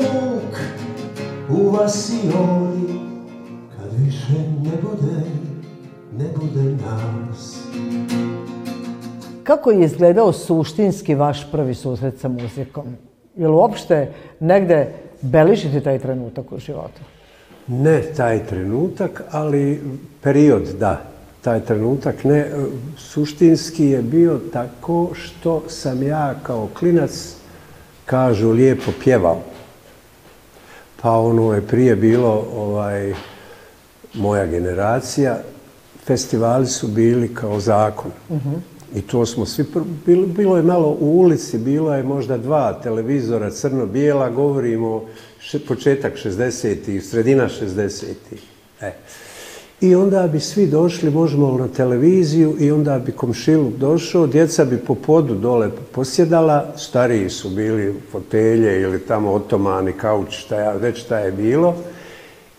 Muk u vasioni Kad više ne bude, ne bude nas Kako je izgledao suštinski vaš prvi susret sa muzikom? Je li uopšte negde beležite taj trenutak u životu? Ne taj trenutak, ali period, da. Taj trenutak ne. Suštinski je bio tako što sam ja kao klinac, kažu, lijepo pjevao. Pa ono je prije bilo ovaj, moja generacija, festivali su bili kao zakon. I to smo svi, bilo, bilo je malo u ulici, bilo je možda dva televizora crno-bijela, govorimo početak 60-ih, sredina 60-ih. E. I onda bi svi došli, možemo na televiziju i onda bi komšiluk došao, djeca bi po podu dole posjedala, stariji su bili fotelje ili tamo otomani, kauč, šta ja, već šta je bilo.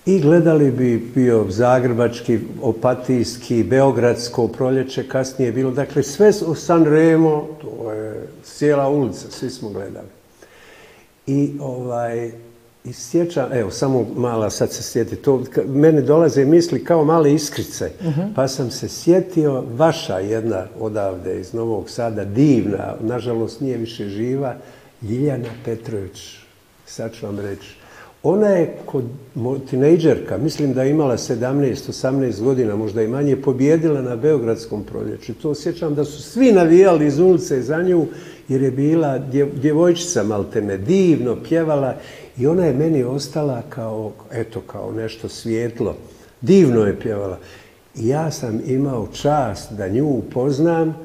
I gledali bi bio zagrebački, opatijski, beogradsko proljeće, kasnije je bilo. Dakle, sve u San Remo, to je cijela ulica, svi smo gledali. I ovaj, i sjećam, evo, samo mala, sad se sjeti, to, meni dolaze misli kao male iskrice, pa sam se sjetio, vaša jedna odavde iz Novog Sada, divna, nažalost nije više živa, Ljiljana Petrović, sad ću vam reći. Ona je kod tinejdžerka, mislim da je imala 17-18 godina, možda i manje, pobjedila na Beogradskom proljeću. To sjećam da su svi navijali iz ulice za nju, jer je bila djevojčica maltene, divno pjevala i ona je meni ostala kao, eto, kao nešto svijetlo. Divno je pjevala. I ja sam imao čast da nju upoznam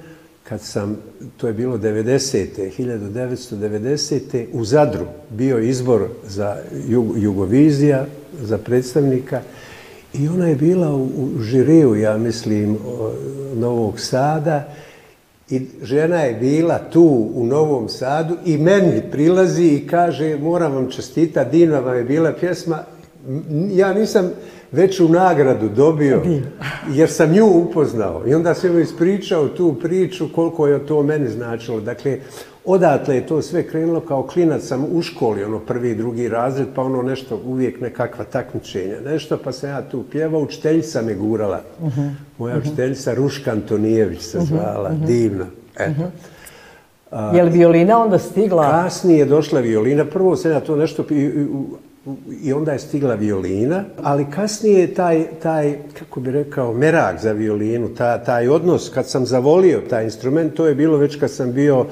kad sam, to je bilo 90. 1990. u Zadru bio izbor za Jugovizija, za predstavnika i ona je bila u, žiriju, ja mislim, Novog Sada i žena je bila tu u Novom Sadu i meni prilazi i kaže moram vam čestitati, divna vam je bila pjesma. Ja nisam veću nagradu dobio jer sam nju upoznao. I onda sam joj ispričao tu priču koliko je to meni značilo. Dakle, odatle je to sve krenulo kao klinac sam u školi, ono prvi, drugi razred, pa ono nešto, uvijek nekakva takmičenja, nešto, pa sam ja tu pjevao, učiteljica me gurala. Moja učiteljica Ruška Antonijević se zvala, divna. Eto. Je li violina onda stigla? Kasnije je došla violina, prvo sam ja to nešto, i onda je stigla violina, ali kasnije je taj, taj, kako bi rekao, merak za violinu, taj odnos, kad sam zavolio taj instrument, to je bilo već kad sam bio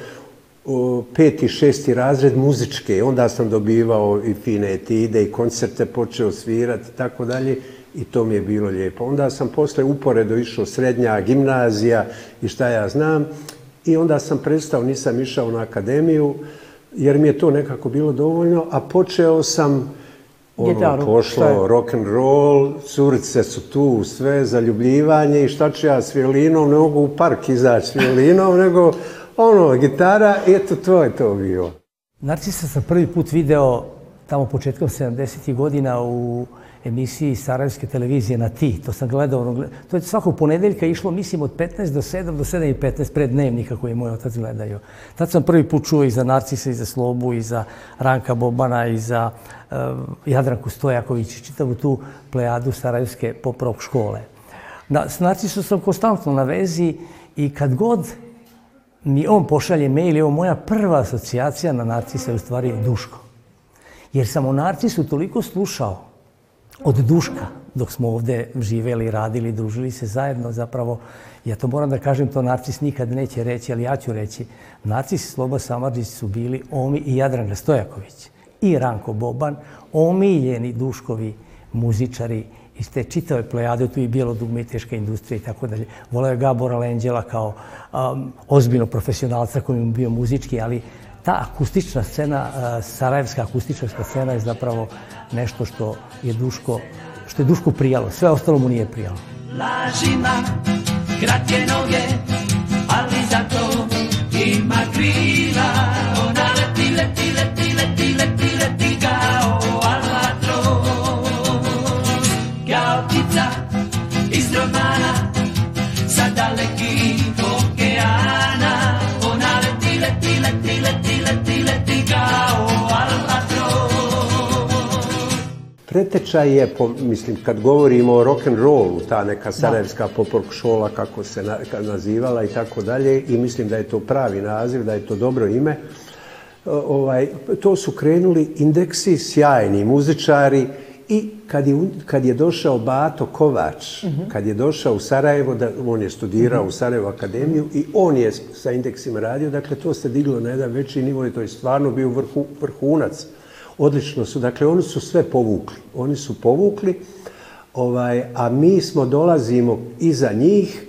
peti, šesti razred muzičke. Onda sam dobivao i fine etide i koncerte počeo svirati i tako dalje. I to mi je bilo lijepo. Onda sam posle uporedo išao srednja gimnazija i šta ja znam. I onda sam prestao, nisam išao na akademiju jer mi je to nekako bilo dovoljno. A počeo sam ono, pošlo rock and roll, curice su tu, sve, zaljubljivanje i šta ću ja s violinom, ne mogu u park izaći s violinom, nego ono, gitara, eto, to je to bilo. Narcisa sam prvi put video tamo početkom 70. godina u emisiji Sarajevske televizije na ti. To sam gledao. Ono, to je svakog ponedeljka išlo, mislim, od 15 do 7 do 7 i 15 pred dnevnika koji je moj otac gledaju. Tad sam prvi put čuo i za Narcisa, i za Slobu, i za Ranka Bobana, i za uh, Jadranku Stojaković, i čitavu tu plejadu Sarajevske pop rock škole. Na, s Narcisom sam konstantno na vezi i kad god mi on pošalje mail, evo moja prva asocijacija na Narcisa je u stvari Duško. Jer sam o Narcisu toliko slušao od Duška, dok smo ovde živeli, radili, družili se zajedno, zapravo, ja to moram da kažem, to Narcis nikad neće reći, ali ja ću reći, Narcis i Sloba Samarđić su bili Omi i Jadran Stojaković i Ranko Boban, omiljeni Duškovi muzičari iz te čitave plejade, tu i teška industrija i tako dalje. Voleo je Gabora Lenđela kao um, ozbiljno profesionalca koji mu bio muzički, ali ta akustična scena, uh, sarajevska akustična scena je zapravo nešto što je Duško, što je Dušku prijalo, sve ostalo mu nije prijalo. Lažima, kratke noge, ali zato ima krila. Ona leti, leti, leti, Pretečaj je, po, mislim, kad govorimo o rock and rollu, ta neka sarajevska popork šola, kako se na- nazivala i tako dalje, i mislim da je to pravi naziv, da je to dobro ime. Ovaj, to su krenuli indeksi, sjajni muzičari i kad je, kad je došao Bato Kovač, kad je došao u Sarajevo, da, on je studirao u Sarajevo akademiju i on je sa indeksima radio, dakle to se diglo na jedan veći nivo i to je stvarno bio vrhu, vrhunac. Odlično su, dakle oni su sve povukli. Oni su povukli, ovaj, a mi smo dolazimo iza njih.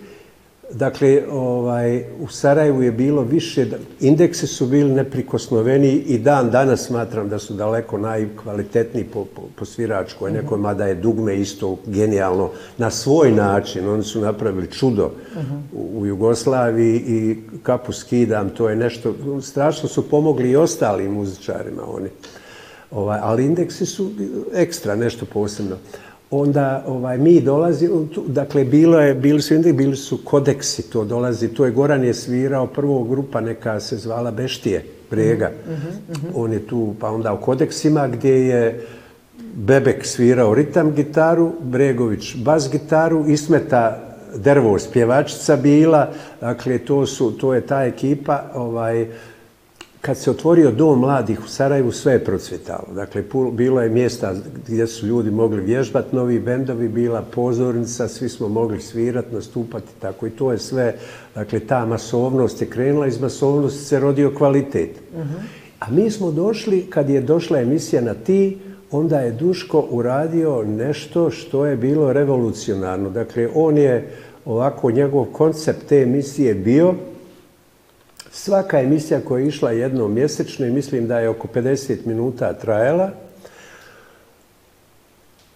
Dakle, ovaj, u Sarajevu je bilo više, indeksi su bili neprikosnoveni i dan danas smatram da su daleko najkvalitetniji po, po, po sviračkoj nekoj, mada je dugme isto genijalno na svoj način. Oni su napravili čudo u, u Jugoslaviji i kapu skidam, to je nešto, strašno su pomogli i ostalim muzičarima oni. Ovaj, ali indeksi su ekstra, nešto posebno. Onda ovaj, mi dolazi, dakle bilo je, bili su indeksi, bili su kodeksi, to dolazi, to je Goran je svirao, prvo grupa neka se zvala Beštije, Brega. On je tu, pa onda u kodeksima gdje je Bebek svirao ritam gitaru, Bregović bas gitaru, Ismeta Dervos pjevačica bila, dakle to, su, to je ta ekipa, ovaj, kad se otvorio dom mladih u Sarajevu, sve je procvjetalo. Dakle, bilo je mjesta gdje su ljudi mogli vježbati, novi bendovi, bila pozornica, svi smo mogli svirati, nastupati, tako i to je sve. Dakle, ta masovnost je krenula, iz masovnosti se rodio kvalitet. A mi smo došli, kad je došla emisija na ti, onda je Duško uradio nešto što je bilo revolucionarno. Dakle, on je ovako, njegov koncept te emisije bio Svaka emisija koja je išla jednom mjesečno i mislim da je oko 50 minuta trajala,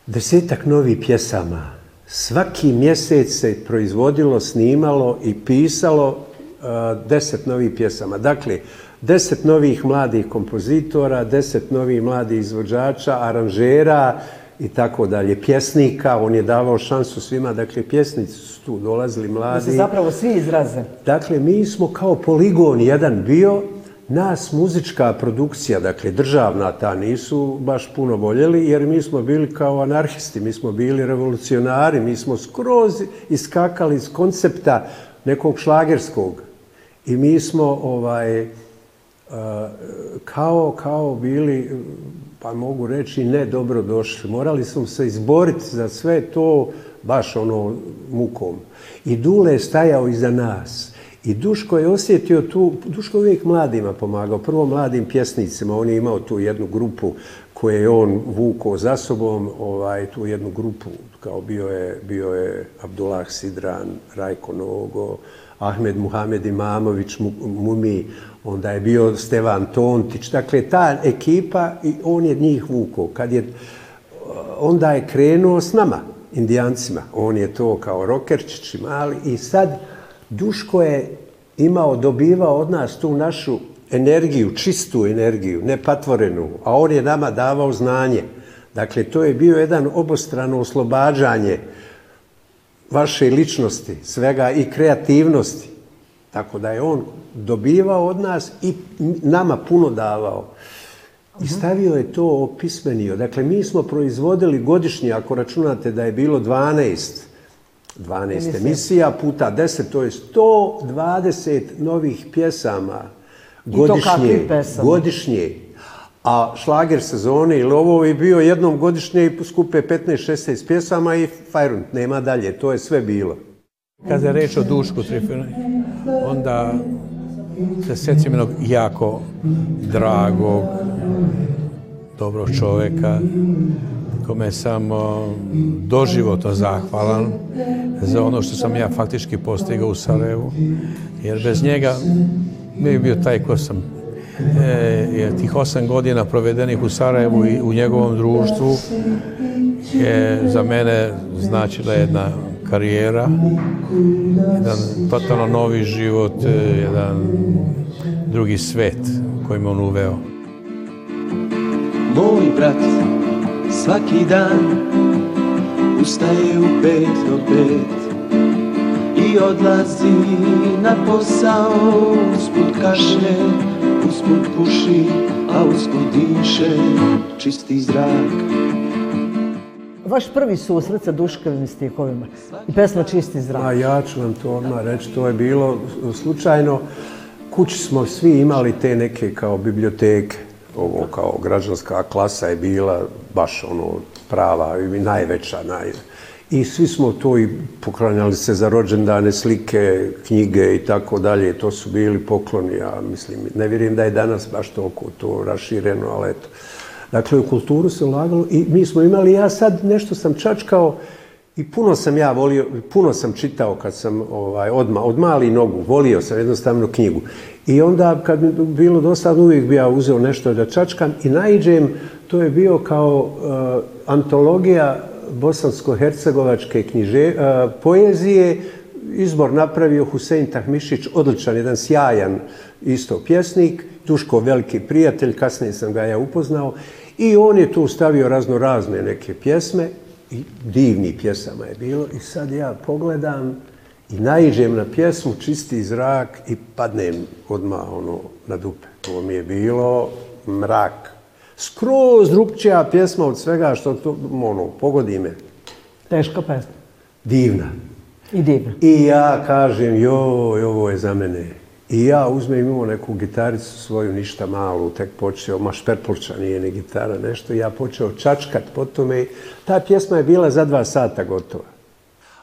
desetak novih pjesama. Svaki mjesec se proizvodilo, snimalo i pisalo a, deset novih pjesama. Dakle, deset novih mladih kompozitora, deset novih mladih izvođača, aranžera i tako dalje, pjesnika. On je davao šansu svima, dakle, pjesnici su tu dolazili Da mladi. se zapravo svi izraze. Dakle, mi smo kao poligon jedan bio, nas muzička produkcija, dakle državna ta, nisu baš puno voljeli, jer mi smo bili kao anarhisti, mi smo bili revolucionari, mi smo skroz iskakali iz koncepta nekog šlagerskog. I mi smo ovaj, kao, kao bili, pa mogu reći, ne dobro došli. Morali smo se izboriti za sve to baš ono mukom. I Dule je stajao iza nas. I Duško je osjetio tu, Duško je uvijek mladima pomagao, prvo mladim pjesnicima, on je imao tu jednu grupu koje je on vukao za sobom, ovaj, tu jednu grupu, kao bio je, bio je Abdullah Sidran, Rajko Nogo, Ahmed Muhamed Imamović, Mu- Mumi, onda je bio Stevan Tontić, dakle ta ekipa i on je njih vukao. Kad je, onda je krenuo s nama, indijancima, on je to kao rokerčić mali. I sad Duško je imao, dobivao od nas tu našu energiju, čistu energiju, nepatvorenu, a on je nama davao znanje. Dakle, to je bio jedan obostrano oslobađanje vaše ličnosti, svega i kreativnosti. Tako da je on dobivao od nas i nama puno davao. I stavio je to, opismenio. Dakle, mi smo proizvodili godišnje, ako računate da je bilo 12, 12 emisija puta 10, to je 120 novih pjesama godišnje. Godišnje. A šlager sezone ili ovo je bio jednom godišnje i skupe 15-16 pjesama i fajrunt, nema dalje, to je sve bilo. Kada je reč o Dušku Trifonu, onda se sjećam jednog jako dragog, dobrog čovjeka, kome sam doživotno zahvalan za ono što sam ja faktički postigao u Sarajevu, jer bez njega ne bi bio taj ko sam. E, tih osam godina provedenih u Sarajevu i u njegovom društvu je za mene značila jedna karijera, jedan totalno novi život, e, jedan drugi svet koji me on uveo. Moj brat svaki dan ustaje u pet do pet i odlazi na posao usput kašlje, usput puši, a usput diše čisti zrak. Vaš prvi susret sa Duškovim stihovima i pesma Čisti zrak. A ja ću vam to odmah reći, to je bilo slučajno. Kući smo svi imali te neke kao biblioteke. Ovo kao građanska klasa je bila baš ono prava i najveća. Naj... I svi smo to i poklanjali se za rođendane, slike, knjige i tako dalje. To su bili pokloni, ja mislim. Ne vjerujem da je danas baš toliko to rašireno, ali eto. Dakle, u kulturu se ulagalo i mi smo imali, ja sad nešto sam čačkao i puno sam ja volio, puno sam čitao kad sam ovaj, odma, od mali nogu, volio sam jednostavno knjigu. I onda kad mi bilo dosadno uvijek bi ja uzeo nešto da čačkam i naiđem, to je bio kao uh, antologija bosansko-hercegovačke knjiže, uh, poezije, izbor napravio Husein Tahmišić, odličan, jedan sjajan isto pjesnik, Duško veliki prijatelj, kasnije sam ga ja upoznao i on je tu stavio razno razne neke pjesme i divni pjesama je bilo i sad ja pogledam i naiđem na pjesmu Čisti zrak i padnem odmah ono na dupe. Ovo mi je bilo mrak. Skroz drugčija pjesma od svega što to, ono, pogodi me. Teška pesma. Divna. I divna. I ja kažem, joj, ovo je za mene. I ja uzmem imao neku gitaricu svoju, ništa malu, tek počeo, ma šperpluča nije ni gitara, nešto. Ja počeo čačkat po tome. Ta pjesma je bila za dva sata gotova.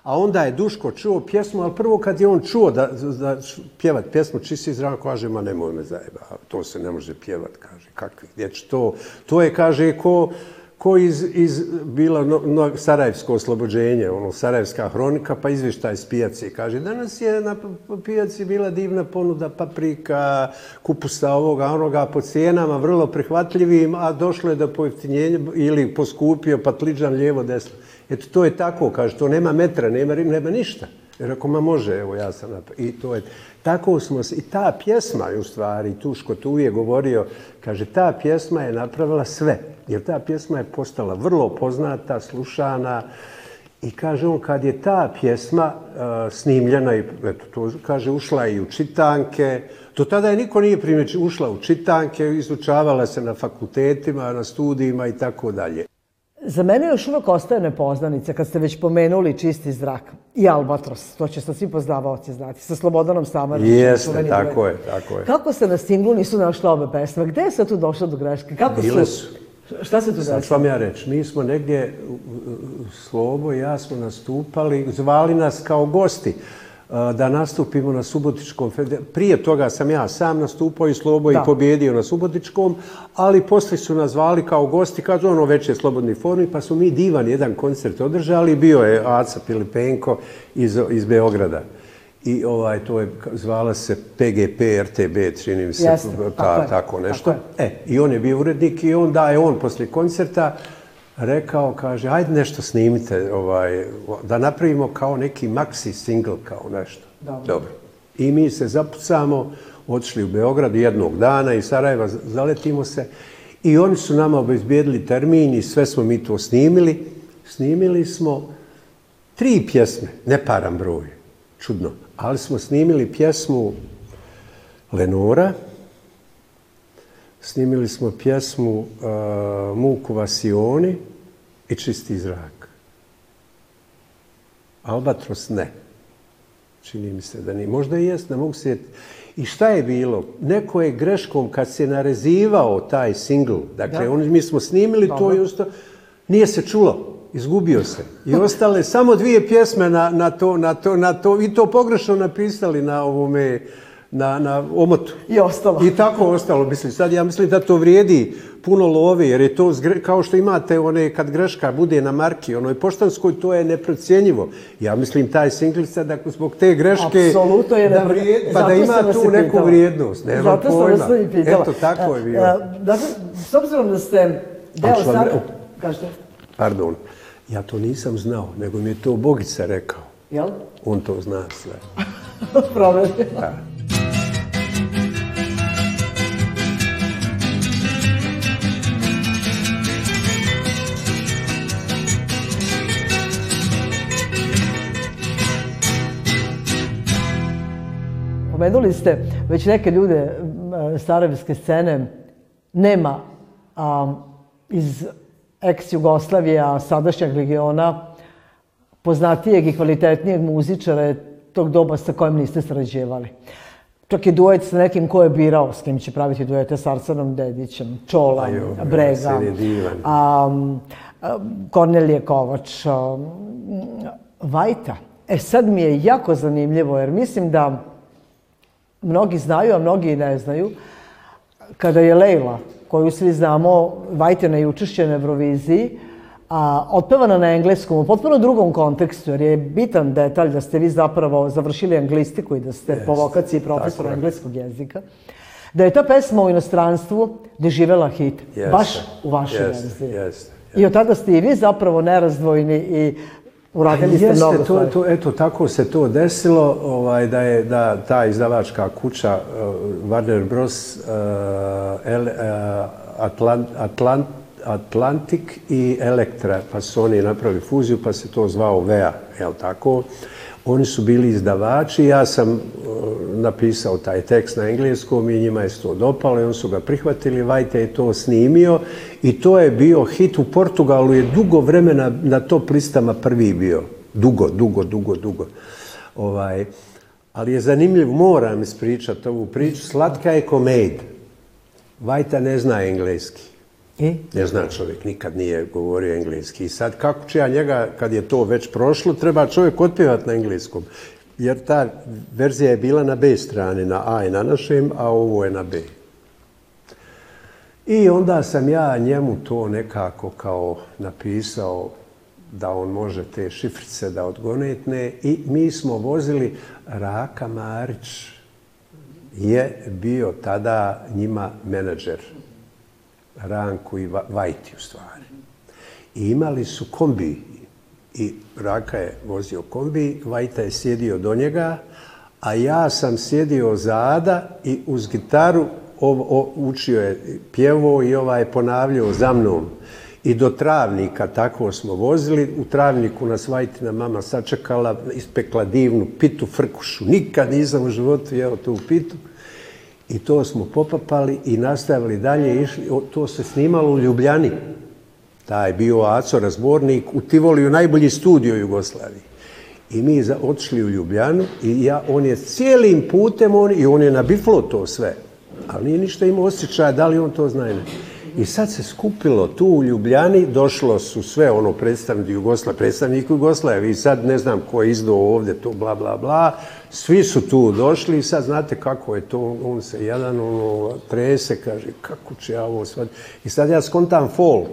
A onda je Duško čuo pjesmu, ali prvo kad je on čuo da, da pjevat pjesmu Čisti zrak, kaže, ma nemoj me zajeba, to se ne može pjevat, kaže, kakvi, gdje to? To je, kaže, ko, ko iz, iz bila no, no, Sarajevsko oslobođenje, ono, Sarajevska hronika, pa izvještaj s pijaci. Kaže, danas je na pijaci bila divna ponuda paprika, kupusa ovoga, onoga, po cijenama vrlo prihvatljivim, a došlo je do pojeftinjenja ili poskupio patliđan lijevo, desno. Eto, to je tako, kaže, to nema metra, nema, nema ništa. Jer ako ma može, evo ja sam napravio. I to je, tako smo se, i ta pjesma je u stvari, Tuško tu je govorio, kaže, ta pjesma je napravila sve. Jer ta pjesma je postala vrlo poznata, slušana. I kaže on, kad je ta pjesma uh, snimljena, i, eto, to, kaže, ušla i u čitanke, do tada je niko nije primjeći, ušla u čitanke, izučavala se na fakultetima, na studijima i tako dalje. Za mene još uvek ostaje nepoznanica kad ste već pomenuli čisti zrak i Albatros, to će sa svi poznavaoci znati, sa Slobodanom Samarićem. Jeste, tako je, tako je. Kako se na singlu nisu našle ove pesme? Gde je se tu došlo do greške? Kako Bile su. Šta se tu Sad ću vam ja reći, mi smo negdje, Slobo i ja smo nastupali, zvali nas kao gosti da nastupimo na Subotičkom. Prije toga sam ja sam nastupao i Slobo da. i pobjedio na Subotičkom, ali posle su nas zvali kao gosti, kažu ono već je slobodni formi, pa su mi divan jedan koncert održali, bio je Aca Pilipenko iz, iz Beograda. I ovaj, to je, zvala se PGP, RTB, čini mi se, ta, tako, tako nešto. Tako e, I on je bio urednik i onda je on posle koncerta rekao, kaže, ajde nešto snimite, ovaj, da napravimo kao neki maxi single, kao nešto. Dobro. Dobro. I mi se zapucamo, otišli u Beograd jednog dana i Sarajeva zaletimo se i oni su nama obezbijedili termin i sve smo mi to snimili. Snimili smo tri pjesme, ne param broj, čudno, ali smo snimili pjesmu Lenora, snimili smo pjesmu uh, Muku Vasioni i Čisti zrak. Albatros ne. Čini mi se da nije. Možda i jest, ne mogu se... I šta je bilo? Neko je greškom kad se narezivao taj singl, dakle, Da. on, mi smo snimili to i osto... Nije se čulo. Izgubio se. I ostale samo dvije pjesme na, na, to, na, to, na to, i to pogrešno napisali na ovome, na, na omotu. I ostalo. I tako ostalo, mislim. Sad ja mislim da to vrijedi puno love, jer je to kao što imate one kad greška bude na marki, onoj poštanskoj, to je neprocjenjivo. Ja mislim taj singlica da zbog te greške Apsolutno je da vrijedi, pa da ima sam tu neku pitala. vrijednost. Nema Zato sam vas pitala. Eto, tako je E, bilo. e, Dakle, s obzirom da ste deo re- Kažete? Pardon. Ja to nisam znao, nego mi je to Bogica rekao. Jel? On to zna sve. Proveri. Da. Pomenuli ste već neke ljude sarajevske scene. Nema a, iz ex-Jugoslavije, a sadašnjeg regiona, poznatijeg i kvalitetnijeg muzičara tog doba sa kojim niste sarađivali. Čak i duet sa nekim ko je birao s kim će praviti duete s Arsenom Dedićem, Čola, Brega, je a, Kornelije Kovač, a, Vajta. E sad mi je jako zanimljivo jer mislim da mnogi znaju, a mnogi i ne znaju, kada je Lejla, koju svi znamo, Vajtina i učešće na Euroviziji, a, otpevana na engleskom, u potpuno drugom kontekstu, jer je bitan detalj da ste vi zapravo završili anglistiku i da ste po vokaciji profesor tako je. engleskog jezika, da je ta pesma u inostranstvu doživela hit, Jeste, baš u vašoj jeste, I od tada ste i vi zapravo nerazdvojni i uradili ste Jeste, mnogo to, to, eto, tako se to desilo, ovaj, da je da ta izdavačka kuća uh, Warner Bros. Uh, El, uh, Atlant, Atlant, Atlantic i Elektra, pa su oni napravili fuziju, pa se to zvao VEA, jel tako? Oni su bili izdavači, ja sam uh, napisao taj tekst na engleskom i njima je to dopalo i oni su ga prihvatili, Vajte je to snimio i to je bio hit u Portugalu, je dugo vremena na top listama prvi bio. Dugo, dugo, dugo, dugo. Ovaj, ali je zanimljiv, moram ispričati ovu priču, slatka je komed. Vajta ne zna engleski. I? Ne zna čovjek, nikad nije govorio engleski. I sad kako će ja njega, kad je to već prošlo, treba čovjek otpjevati na engleskom. Jer ta verzija je bila na B strani, na A i na našem, a ovo je na B. I onda sam ja njemu to nekako kao napisao da on može te šifrice da odgonetne i mi smo vozili Raka Marić je bio tada njima menadžer Ranku i Va- Vajti u stvari. I imali su kombi i Raka je vozio kombi, Vajta je sjedio do njega, a ja sam sjedio zada i uz gitaru ov- o- učio je pjevo i ovaj je ponavljao za mnom. I do travnika tako smo vozili. U travniku nas Vajtina mama sačekala, ispekla divnu pitu frkušu. Nikad nisam u životu jeo tu pitu. I to smo popapali i nastavili dalje. Išli, to se snimalo u Ljubljani. Taj bio Aco razbornik u Tivoliju, najbolji studio Jugoslaviji. I mi za, otišli u Ljubljanu i ja, on je cijelim putem, on, i on je na biflo to sve. Ali nije ništa imao osjećaja da li on to zna ili ne. I sad se skupilo tu u Ljubljani, došlo su sve ono predstavnici Jugoslavije, predstavnik Jugoslavije, i sad ne znam ko je izdao ovdje to bla bla bla, svi su tu došli i sad znate kako je to, on se jedan ono trese, kaže kako će ja ovo sad, i sad ja skontam fol,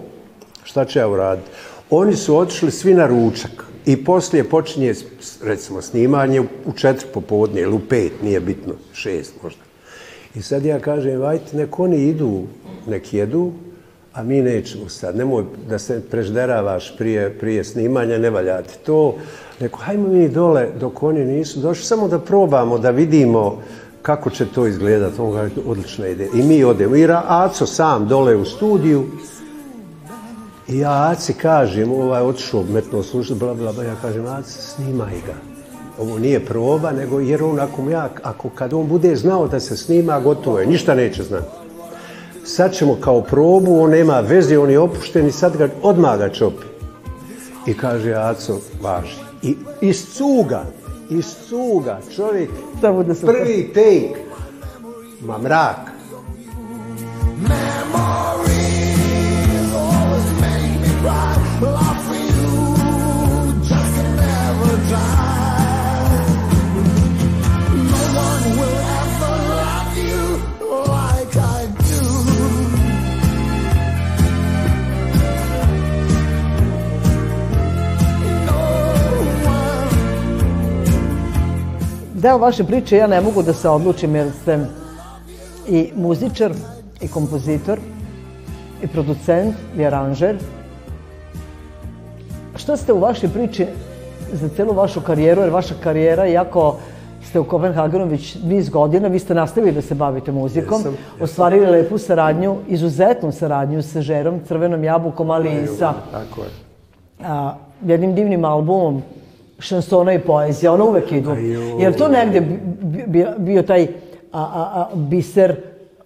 šta će ja uraditi? Oni su otišli svi na ručak i poslije počinje recimo snimanje u četiri popodne ili u pet, nije bitno, šest možda. I sad ja kažem, vajte, nek oni idu, nek jedu, a mi nećemo sad. Nemoj da se prežderavaš prije, prije snimanja, ne valja ti to. Neko, hajmo mi dole dok oni nisu došli, samo da probamo, da vidimo kako će to izgledati. On kaže, odlična ideja. I mi odemo. I Aco sam dole u studiju, i ja Aci kažem, ovaj otišao, metno slušati, bla, bla, bla, ja kažem, Aci, snimaj ga. Ovo nije proba, nego jer on, ako, ja, ako kad on bude znao da se snima, gotovo je, ništa neće znati. Sad ćemo kao probu, on nema veze, on je opušten i sad ga odmah ga čopi. I kaže, Aco, važi. I iz cuga, iz cuga, čovjek, prvi take, ma mrak. Deo vaše priče ja ne mogu da se odlučim jer ste i muzičar, i kompozitor, i producent, i aranžer. Što ste u vašoj priči za celu vašu karijeru, jer vaša karijera, iako ste u Kopenhagenu već niz godina, vi ste nastavili da se bavite muzikom, Jesam, ostvarili lepu saradnju, izuzetnu saradnju sa Žerom, Crvenom jabukom, ali i sa Tako je. a, jednim divnim albumom šansona i poezija, ono uvek idu. Jer to negde bi- bi- bio, taj a, a, a, biser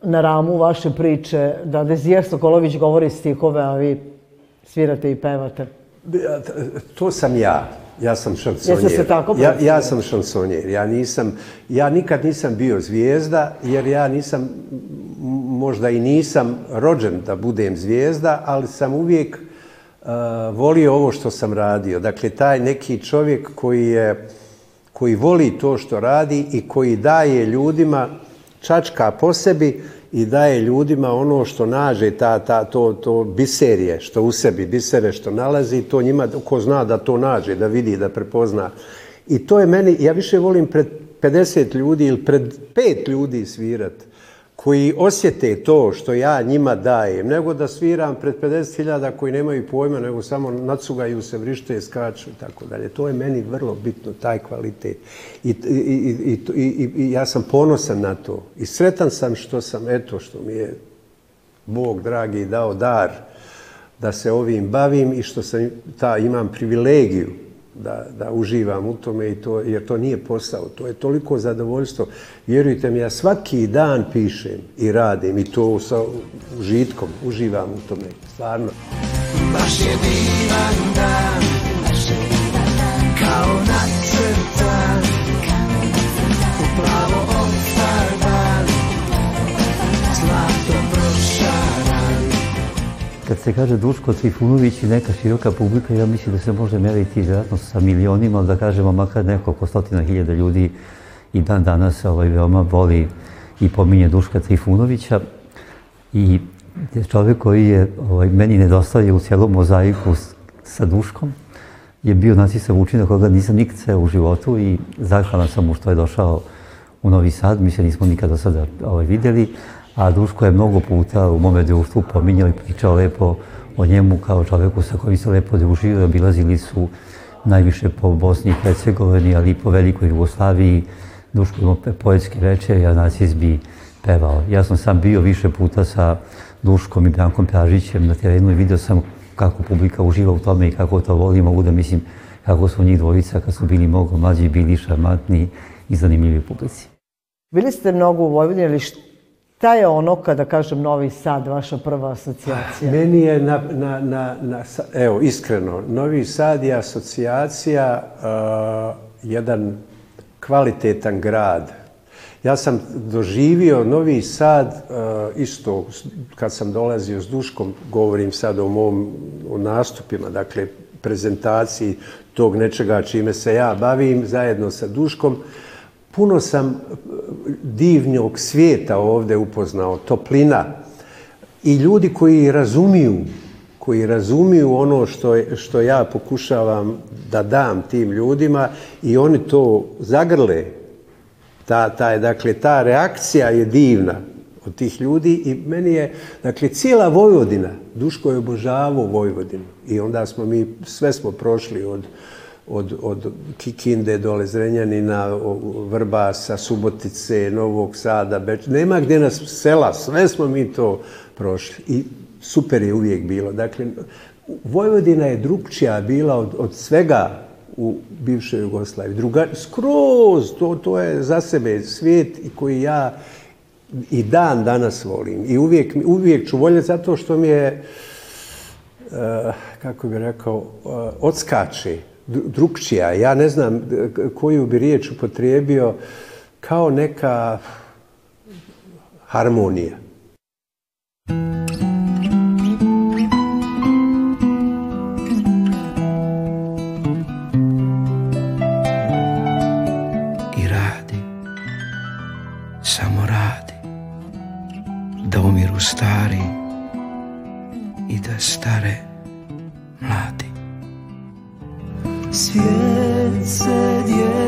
na ramu vaše priče, da Dezija Sokolović govori stihove, a vi svirate i pevate. To sam ja. Ja sam šansonjer. Se tako ja, ja sam šansonjer. Ja nisam, ja nikad nisam bio zvijezda, jer ja nisam, možda i nisam rođen da budem zvijezda, ali sam uvijek volio ovo što sam radio. Dakle, taj neki čovjek koji je, koji voli to što radi i koji daje ljudima čačka po sebi i daje ljudima ono što nađe, ta, ta, to, to biserje, što u sebi, bisere što nalazi, to njima, ko zna da to nađe, da vidi, da prepozna. I to je meni, ja više volim pred 50 ljudi ili pred pet ljudi svirat, koji osjete to što ja njima dajem, nego da sviram pred 50.000 koji nemaju pojma, nego samo nacugaju se, vrište, skaču i tako dalje. To je meni vrlo bitno, taj kvalitet. I, i, i, i, ja sam ponosan na to. I sretan sam što sam, eto, što mi je Bog dragi dao dar da se ovim bavim i što sam ta, imam privilegiju da, da uživam u tome i to, jer to nije posao, to je toliko zadovoljstvo. Vjerujte mi, ja svaki dan pišem i radim i to sa užitkom, uživam u tome, stvarno. Baš je divan dan Kao nacrtan Kad se kaže Duško Trifunović i neka široka publika, ja mislim da se može meriti vjerojatno sa milionima, da kažemo makar nekoliko stotina hiljada ljudi i dan danas ovaj, veoma voli i pominje Duška Trifunovića. I je čovjek koji je ovaj, meni nedostaje u cijelom mozaiku sa Duškom, je bio Nacisa Vučina koga nisam nikad u životu i zahvalan sam mu što je došao u Novi Sad. Mi se nismo nikada sada ovaj, vidjeli, a Duško je mnogo puta u mome društvu pominjao i pričao lepo o njemu kao čovjeku sa kojim se lepo družio obilazili su najviše po Bosni i Hercegovini, ali i po velikoj Jugoslaviji. Duško imao poetske večeri, a Nacis bi pevao. Ja sam sam bio više puta sa Duškom i Brankom Pražićem na terenu i vidio sam kako publika uživa u tome i kako to voli. Mogu da mislim kako su njih dvojica kad su bili mnogo mlađi, bili šarmantni i zanimljivi publici. Bili ste mnogo u Vojvodini, ali šta je ono, kada kažem Novi Sad, vaša prva asocijacija? Meni je, na, na, na, na, evo, iskreno, Novi Sad je asocijacija uh, jedan kvalitetan grad. Ja sam doživio Novi Sad uh, isto kad sam dolazio s Duškom, govorim sad o mom o nastupima, dakle prezentaciji tog nečega čime se ja bavim zajedno sa Duškom. Puno sam divnog svijeta ovdje upoznao, toplina, i ljudi koji razumiju, koji razumiju ono što, što ja pokušavam da dam tim ljudima i oni to zagrle. Ta, ta, dakle, ta reakcija je divna od tih ljudi i meni je, dakle, cijela Vojvodina, Duško je obožavao Vojvodinu i onda smo mi, sve smo prošli od, od, od Kikinde dole Zrenjanina, Vrbasa, Subotice, Novog Sada, Beč, nema gdje nas sela, sve smo mi to prošli i super je uvijek bilo. Dakle, Vojvodina je drugčija bila od, od svega u bivšoj Jugoslaviji. Druga, skroz, to, to je za sebe svijet koji ja i dan danas volim. I uvijek, uvijek ću voljeti zato što mi je, eh, kako bi rekao, uh, odskače, dru- drugčija. Ja ne znam koju bi riječ upotrijebio kao neka harmonija. Svijet se dijeli